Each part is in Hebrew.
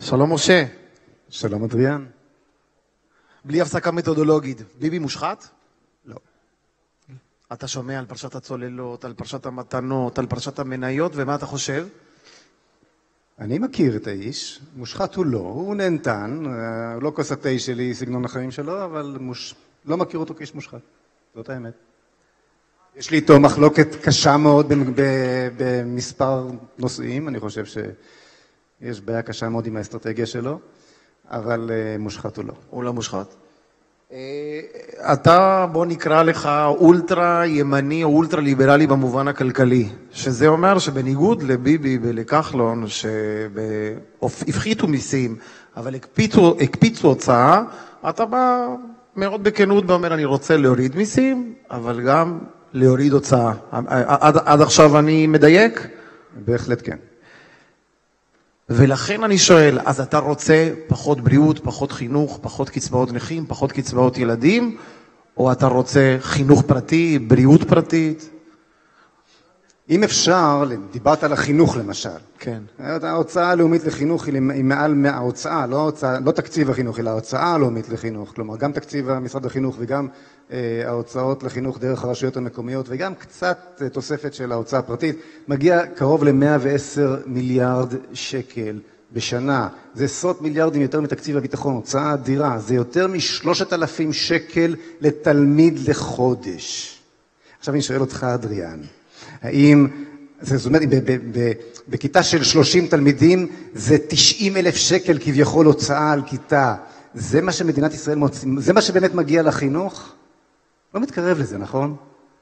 שלום משה, שלום אדריאן. בלי הפסקה מתודולוגית, ביבי מושחת? לא. אתה שומע על פרשת הצוללות, על פרשת המתנות, על פרשת המניות, ומה אתה חושב? אני מכיר את האיש, מושחת הוא לא, הוא נהנתן, אה, הוא לא כוס התה שלי, סגנון החיים שלו, אבל מוש... לא מכיר אותו כאיש מושחת, זאת האמת. יש לי איתו מחלוקת קשה מאוד במספר נושאים, אני חושב שיש בעיה קשה מאוד עם האסטרטגיה שלו, אבל אה, מושחת הוא לא. הוא לא מושחת. אה, אתה, בוא נקרא לך אולטרה ימני או אולטרה ליברלי במובן הכלכלי, שזה אומר שבניגוד לביבי ולכחלון, שהפחיתו מיסים, אבל הקפיצו, הקפיצו הוצאה, אתה בא מאוד בכנות ואומר, אני רוצה להוריד מיסים, אבל גם להוריד הוצאה. עד, עד עכשיו אני מדייק? בהחלט כן. ולכן אני שואל, אז אתה רוצה פחות בריאות, פחות חינוך, פחות קצבאות נכים, פחות קצבאות ילדים, או אתה רוצה חינוך פרטי, בריאות פרטית? אם אפשר, דיברת על החינוך למשל. כן. ההוצאה הלאומית לחינוך היא מעל, ההוצאה, לא, ההוצאה, לא תקציב החינוך, אלא ההוצאה הלאומית לחינוך. כלומר, גם תקציב משרד החינוך וגם אה, ההוצאות לחינוך דרך הרשויות המקומיות וגם קצת אה, תוספת של ההוצאה הפרטית, מגיע קרוב ל-110 מיליארד שקל בשנה. זה עשרות מיליארדים יותר מתקציב הביטחון, הוצאה אדירה. זה יותר משלושת אלפים שקל לתלמיד לחודש. עכשיו אני שואל אותך, אדריאן, האם, זאת אומרת, בכיתה של 30 תלמידים זה 90 אלף שקל כביכול הוצאה על כיתה. זה מה שמדינת ישראל מוצאים, זה מה שבאמת מגיע לחינוך? לא מתקרב לזה, נכון?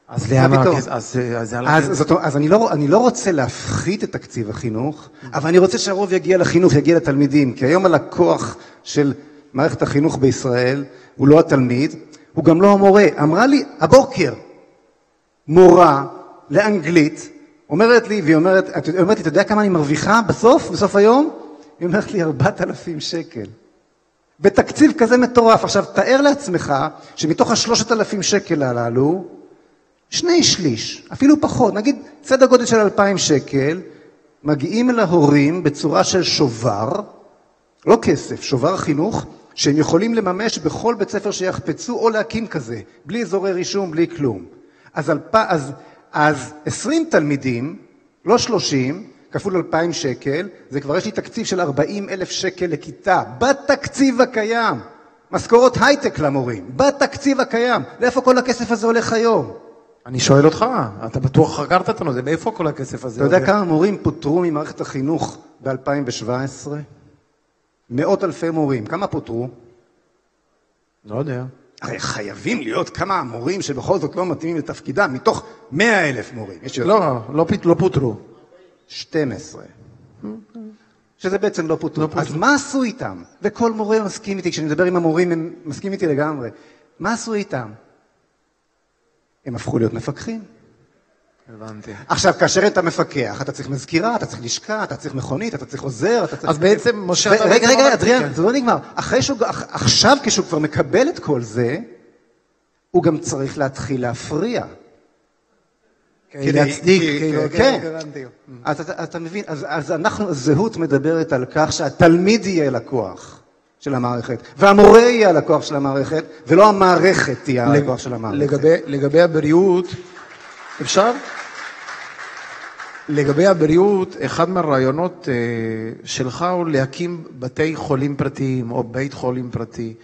אז למה? אז, אז, אז, אז אני, לא, אני לא רוצה להפחית את תקציב החינוך, אבל אני רוצה שהרוב יגיע לחינוך, יגיע לתלמידים. כי היום הלקוח של מערכת החינוך בישראל הוא לא התלמיד, הוא גם לא המורה. אמרה לי הבוקר מורה לאנגלית, אומרת לי, והיא אומרת, את אומרת לי, אתה יודע כמה אני מרוויחה בסוף, בסוף היום? היא אומרת לי, 4,000 שקל. בתקציב כזה מטורף. עכשיו, תאר לעצמך שמתוך השלושת אלפים שקל הללו, שני שליש, אפילו פחות, נגיד סדר גודל של 2,000 שקל, מגיעים אל ההורים בצורה של שובר, לא כסף, שובר חינוך, שהם יכולים לממש בכל בית ספר שיחפצו או להקים כזה, בלי אזורי רישום, בלי כלום. אז, אלפ... אז, אז 20 תלמידים, לא 30, כפול 2,000 שקל, זה כבר יש לי תקציב של 40 אלף שקל לכיתה, בתקציב הקיים. משכורות הייטק למורים, בתקציב הקיים. לאיפה כל הכסף הזה הולך היום? אני שואל אותך, אתה בטוח חקרת אותנו, זה מאיפה כל הכסף הזה? אתה יודע כמה מורים פוטרו ממערכת החינוך ב-2017? מאות אלפי מורים. כמה פוטרו? לא יודע. הרי חייבים להיות כמה מורים שבכל זאת לא מתאימים לתפקידם, מתוך 100 אלף מורים. לא, לא, לא פוטרו. 12. שזה בעצם לא פוטרו. לא אז מה עשו איתם? וכל מורה מסכים איתי, כשאני מדבר עם המורים הם מסכים איתי לגמרי. מה עשו איתם? הם הפכו להיות מפקחים. הבנתי. עכשיו, כאשר אתה מפקח, אתה צריך מזכירה, אתה צריך לשכה, אתה צריך מכונית, אתה צריך עוזר, אתה צריך... אז בעצם, משה... רגע, רגע, אדריאן, זה לא נגמר. עכשיו, כשהוא כבר מקבל את כל זה, הוא גם צריך להתחיל להפריע. כדי להצדיק, כאילו, כן. אז אתה מבין, אז אנחנו, הזהות מדברת על כך שהתלמיד יהיה לקוח של המערכת, והמורה יהיה הלקוח של המערכת, ולא המערכת תהיה הלקוח של המערכת. לגבי הבריאות, אפשר? לגבי הבריאות, אחד מהרעיונות אה, שלך הוא להקים בתי חולים פרטיים או בית חולים פרטי.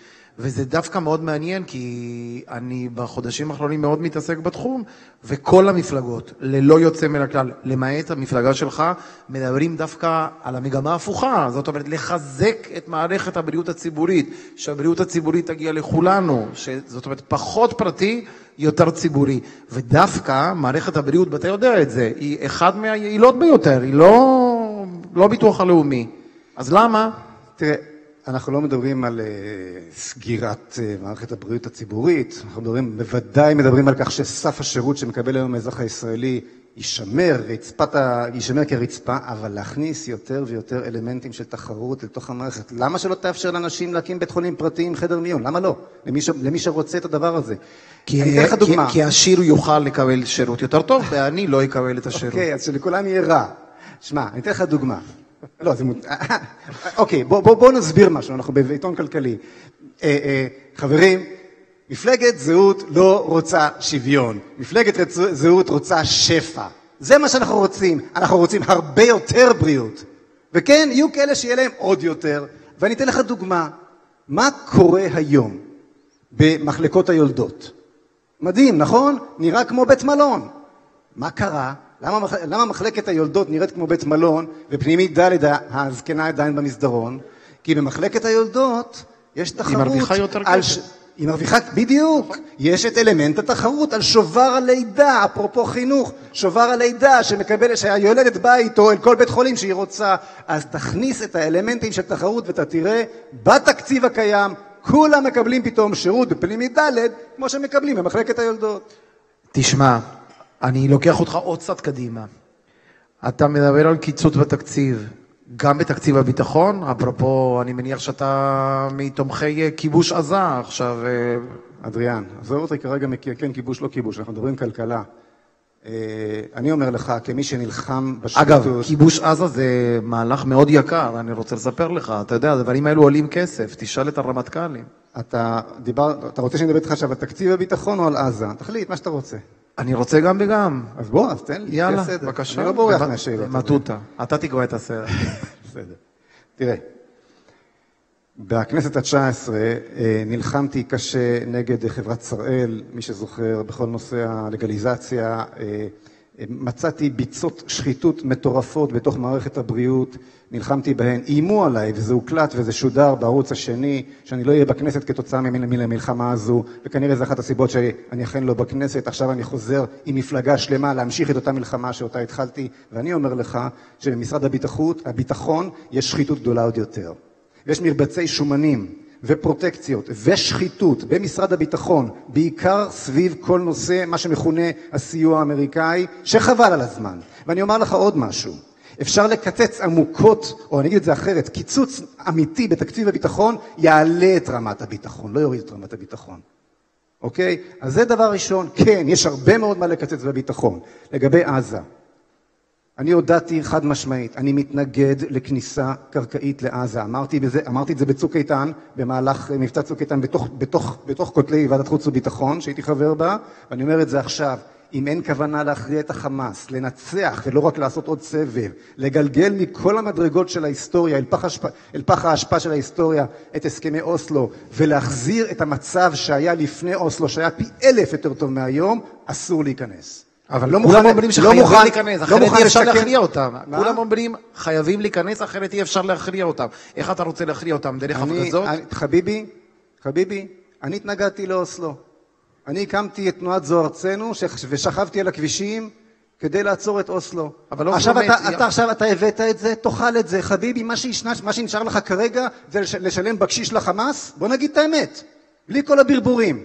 וזה דווקא מאוד מעניין, כי אני בחודשים האחרונים מאוד מתעסק בתחום, וכל המפלגות, ללא יוצא מן הכלל, למעט המפלגה שלך, מדברים דווקא על המגמה ההפוכה. זאת אומרת, לחזק את מערכת הבריאות הציבורית, שהבריאות הציבורית תגיע לכולנו, זאת אומרת, פחות פרטי, יותר ציבורי. ודווקא מערכת הבריאות, ואתה יודע את זה, היא אחת מהיעילות ביותר, היא לא, לא ביטוח הלאומי. אז למה? תראה, אנחנו לא מדברים על uh, סגירת uh, מערכת הבריאות הציבורית, אנחנו מדברים, בוודאי מדברים על כך שסף השירות שמקבל היום האזרח הישראלי יישמר, רצפת ה... יישמר כרצפה, אבל להכניס יותר ויותר אלמנטים של תחרות לתוך המערכת. למה שלא תאפשר לאנשים להקים בית חולים פרטי עם חדר מיון? למה לא? למי, ש... למי שרוצה את הדבר הזה. כי, אני אתן לך דוגמה. כי, כי עשיר יוכל לקבל שירות יותר טוב, ואני לא אקבל את השירות. אוקיי, okay, אז שלכולם יהיה רע. שמע, אני אתן לך דוגמה. לא, זה מות... אוקיי, בואו בוא, בוא נסביר משהו, אנחנו בעיתון כלכלי. אה, אה, חברים, מפלגת זהות לא רוצה שוויון, מפלגת. זהות רוצה שפע. זה מה שאנחנו רוצים, אנחנו רוצים הרבה יותר בריאות. וכן, יהיו כאלה שיהיה להם עוד יותר. ואני אתן לך דוגמה, מה קורה היום במחלקות היולדות? מדהים, נכון? נראה כמו בית מלון. מה קרה? למה, למה מחלקת היולדות נראית כמו בית מלון ופנימית ד' הזקנה עדיין במסדרון? כי במחלקת היולדות יש תחרות. היא מרוויחה יותר כסף. ש... היא מרוויחה, בדיוק, יש את אלמנט התחרות על שובר הלידה, אפרופו חינוך, שובר הלידה שמקבל, שהיולדת באה איתו אל כל בית חולים שהיא רוצה, אז תכניס את האלמנטים של תחרות ואתה תראה בתקציב הקיים, כולם מקבלים פתאום שירות בפנימית ד' כמו שמקבלים במחלקת היולדות. תשמע, אני לוקח אותך עוד קצת קדימה. אתה מדבר על קיצוץ בתקציב. גם בתקציב הביטחון, אפרופו, אני מניח שאתה מתומכי כיבוש עזה עכשיו. אה, אדריאן, עזוב אותי כרגע מכן כיבוש, לא כיבוש, אנחנו מדברים כלכלה. אה, אני אומר לך, כמי שנלחם בשחיתות... אגב, כיבוש עזה זה מהלך מאוד יקר, אני רוצה לספר לך. אתה יודע, הדברים האלו עולים כסף, תשאל את הרמטכ"לים. אתה דיבר, אתה רוצה שאני אדבר איתך עכשיו על תקציב הביטחון או על עזה? תחליט, מה שאתה רוצה. אני רוצה גם וגם. אז בוא, אז תן לי, יאללה, בבקשה. אני לא בורח מהשאלות. מטותא, אתה תקבע את הסרט. בסדר. תראה, בכנסת התשע עשרה אה, נלחמתי קשה נגד חברת שראל, מי שזוכר, בכל נושא הלגליזציה. מצאתי ביצות שחיתות מטורפות בתוך מערכת הבריאות, נלחמתי בהן, איימו עליי, וזה הוקלט וזה שודר בערוץ השני, שאני לא אהיה בכנסת כתוצאה מהמלחמה הזו, וכנראה זו אחת הסיבות שאני אכן לא בכנסת. עכשיו אני חוזר עם מפלגה שלמה להמשיך את אותה מלחמה שאותה התחלתי, ואני אומר לך שבמשרד הביטחון יש שחיתות גדולה עוד יותר. ויש מרבצי שומנים ופרוטקציות ושחיתות במשרד הביטחון, בעיקר סביב כל נושא, מה שמכונה הסיוע האמריקאי, שחבל על הזמן. ואני אומר לך עוד משהו, אפשר לקצץ עמוקות, או אני אגיד את זה אחרת, קיצוץ אמיתי בתקציב הביטחון יעלה את רמת הביטחון, לא יוריד את רמת הביטחון. אוקיי? אז זה דבר ראשון. כן, יש הרבה מאוד מה לקצץ בביטחון. לגבי עזה, אני הודעתי חד משמעית, אני מתנגד לכניסה קרקעית לעזה. אמרתי, בזה, אמרתי את זה בצוק איתן, במהלך מבצע צוק איתן, בתוך, כותלי ועדת חוץ וביטחון, שהייתי חבר בה, ואני אומר את זה עכשיו. אם אין כוונה להכריע את החמאס, לנצח ולא רק לעשות עוד סבב, לגלגל מכל המדרגות של ההיסטוריה. אל פח האשפה של ההיסטוריה את הסכמי אוסלו ולהחזיר את המצב שהיה לפני אוסלו, שהיה פי אלף יותר טוב מהיום, אסור להיכנס. אבל לא כולם אומרים לא שחייבים לא להיכנס, לא אחרת אי אפשר להכריע אותם. כולם אומרים חייבים להיכנס, אחרת אי אפשר להכריע אותם. איך אתה רוצה להכריע אותם? דרך הפגזות? חביבי, חביבי, אני התנגדתי לאוסלו. אני הקמתי את תנועת זו ארצנו ושכבתי על הכבישים כדי לעצור את אוסלו. אבל לא עכשיו אתה, אתה עכשיו אתה הבאת את זה, תאכל את זה. חביבי, מה, שישנה, מה שנשאר לך כרגע זה לשלם בקשיש לחמאס? בוא נגיד את האמת, בלי כל הברבורים.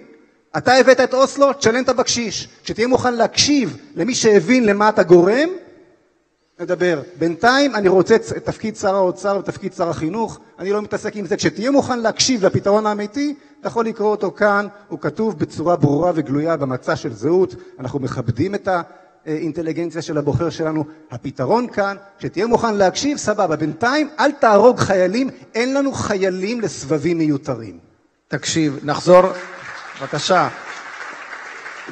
אתה הבאת את אוסלו, תשלם את הבקשיש. כשתהיה מוכן להקשיב למי שהבין למה אתה גורם, נדבר. בינתיים אני רוצה את תפקיד שר האוצר ותפקיד שר החינוך, אני לא מתעסק עם זה. כשתהיה מוכן להקשיב לפתרון האמיתי, אתה יכול לקרוא אותו כאן, הוא כתוב בצורה ברורה וגלויה במצע של זהות, אנחנו מכבדים את האינטליגנציה של הבוחר שלנו. הפתרון כאן, כשתהיה מוכן להקשיב, סבבה. בינתיים אל תהרוג חיילים, אין לנו חיילים לסבבים מיותרים. תקשיב, נחזור, בבקשה.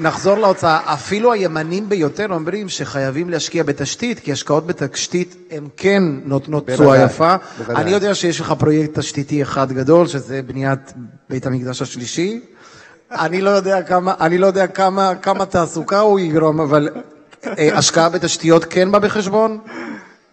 נחזור להוצאה, אפילו הימנים ביותר אומרים שחייבים להשקיע בתשתית, כי השקעות בתשתית הן כן נותנות תשואה יפה. בוודאי. אני יודע שיש לך פרויקט תשתיתי אחד גדול, שזה בניית בית המקדש השלישי. אני לא יודע כמה, אני לא יודע כמה, כמה תעסוקה הוא יגרום, אבל אה, השקעה בתשתיות כן בא בחשבון?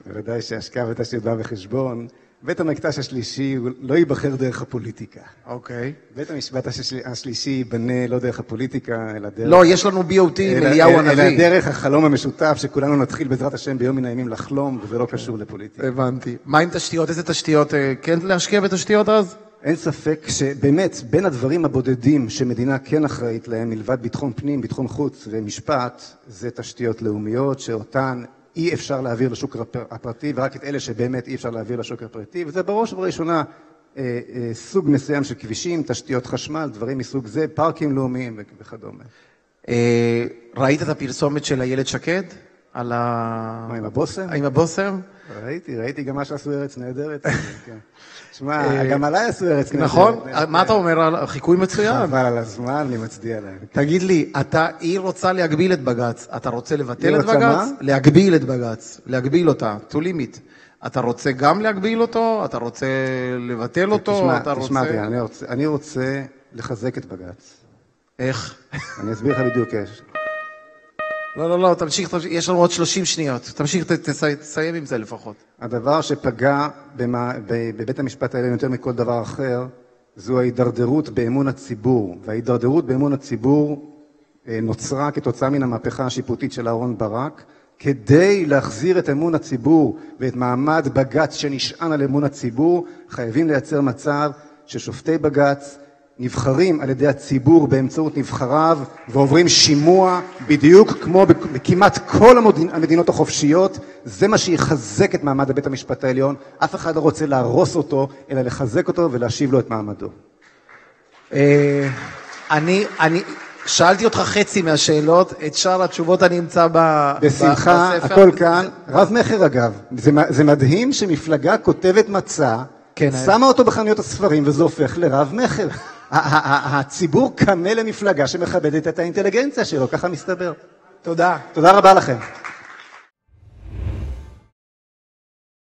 בוודאי שהשקעה בתשתיות בא בחשבון. בית המקדש השלישי לא ייבחר דרך הפוליטיקה. אוקיי. בית המשפט השלישי ייבנה לא דרך הפוליטיקה, אלא דרך... לא, יש לנו BOT עם אליהו הנביא. אלא דרך החלום המשותף, שכולנו נתחיל בעזרת השם ביום מן הימים לחלום, וזה לא קשור לפוליטיקה. הבנתי. מה עם תשתיות? איזה תשתיות? אה, כן להשקיע בתשתיות אז? אין ספק שבאמת, בין הדברים הבודדים שמדינה כן אחראית להם, מלבד ביטחון פנים, ביטחון חוץ ומשפט, זה תשתיות לאומיות, שאותן אי אפשר להעביר לשוק הפרטי, ורק את אלה שבאמת אי אפשר להעביר לשוק הפרטי, וזה בראש ובראשונה אה, אה, סוג מסוים של כבישים, תשתיות חשמל, דברים מסוג זה, פארקים לאומיים וכדומה. אה, ראית את הפרסומת של איילת שקד? על ה... מה, עם הבושם? עם הבושם? ראיתי, ראיתי גם מה שעשו ארץ נהדרת. כן. שמע, גם עליי עשו ארץ נהדרת. נכון? מה אתה אומר? על- חיקוי מצוין. חבל על הזמן, אני מצדיע להם. תגיד לי, אתה, היא רוצה להגביל את בג"ץ, אתה רוצה לבטל היא את רוצה בג"ץ? מה? להגביל את בג"ץ, להגביל אותה, to limit. אתה רוצה גם להגביל אותו? אתה רוצה לבטל אותו? תשמע, אני רוצה לחזק את בג"ץ. איך? אני אסביר לך בדיוק איך. לא, לא, לא, תמשיך, תמשיך, יש לנו עוד 30 שניות. תמשיך, תסיים עם זה לפחות. הדבר שפגע במה- בבית המשפט העליון יותר מכל דבר אחר, זו ההידרדרות באמון הציבור. וההידרדרות באמון הציבור אה, נוצרה כתוצאה מן המהפכה השיפוטית של אהרן ברק. כדי להחזיר את אמון הציבור ואת מעמד בג"ץ שנשען על אמון הציבור, חייבים לייצר מצב ששופטי בג"ץ נבחרים על ידי הציבור באמצעות נבחריו ועוברים שימוע בדיוק כמו בכמעט כל המדינות החופשיות. זה מה שיחזק את מעמד בית המשפט העליון. אף אחד לא רוצה להרוס אותו, אלא לחזק אותו ולהשיב לו את מעמדו. אה, אני, אני, שאלתי אותך חצי מהשאלות, את שאר התשובות אני אמצא ב... בשמחה. הכל כאן. רב-מכר אגב, זה, זה מדהים שמפלגה כותבת מצע, כן, שמה אותו בחנויות הספרים וזה הופך ה- ה- הציבור קמה למפלגה שמכבדת את האינטליגנציה שלו, ככה מסתבר. תודה. תודה רבה לכם.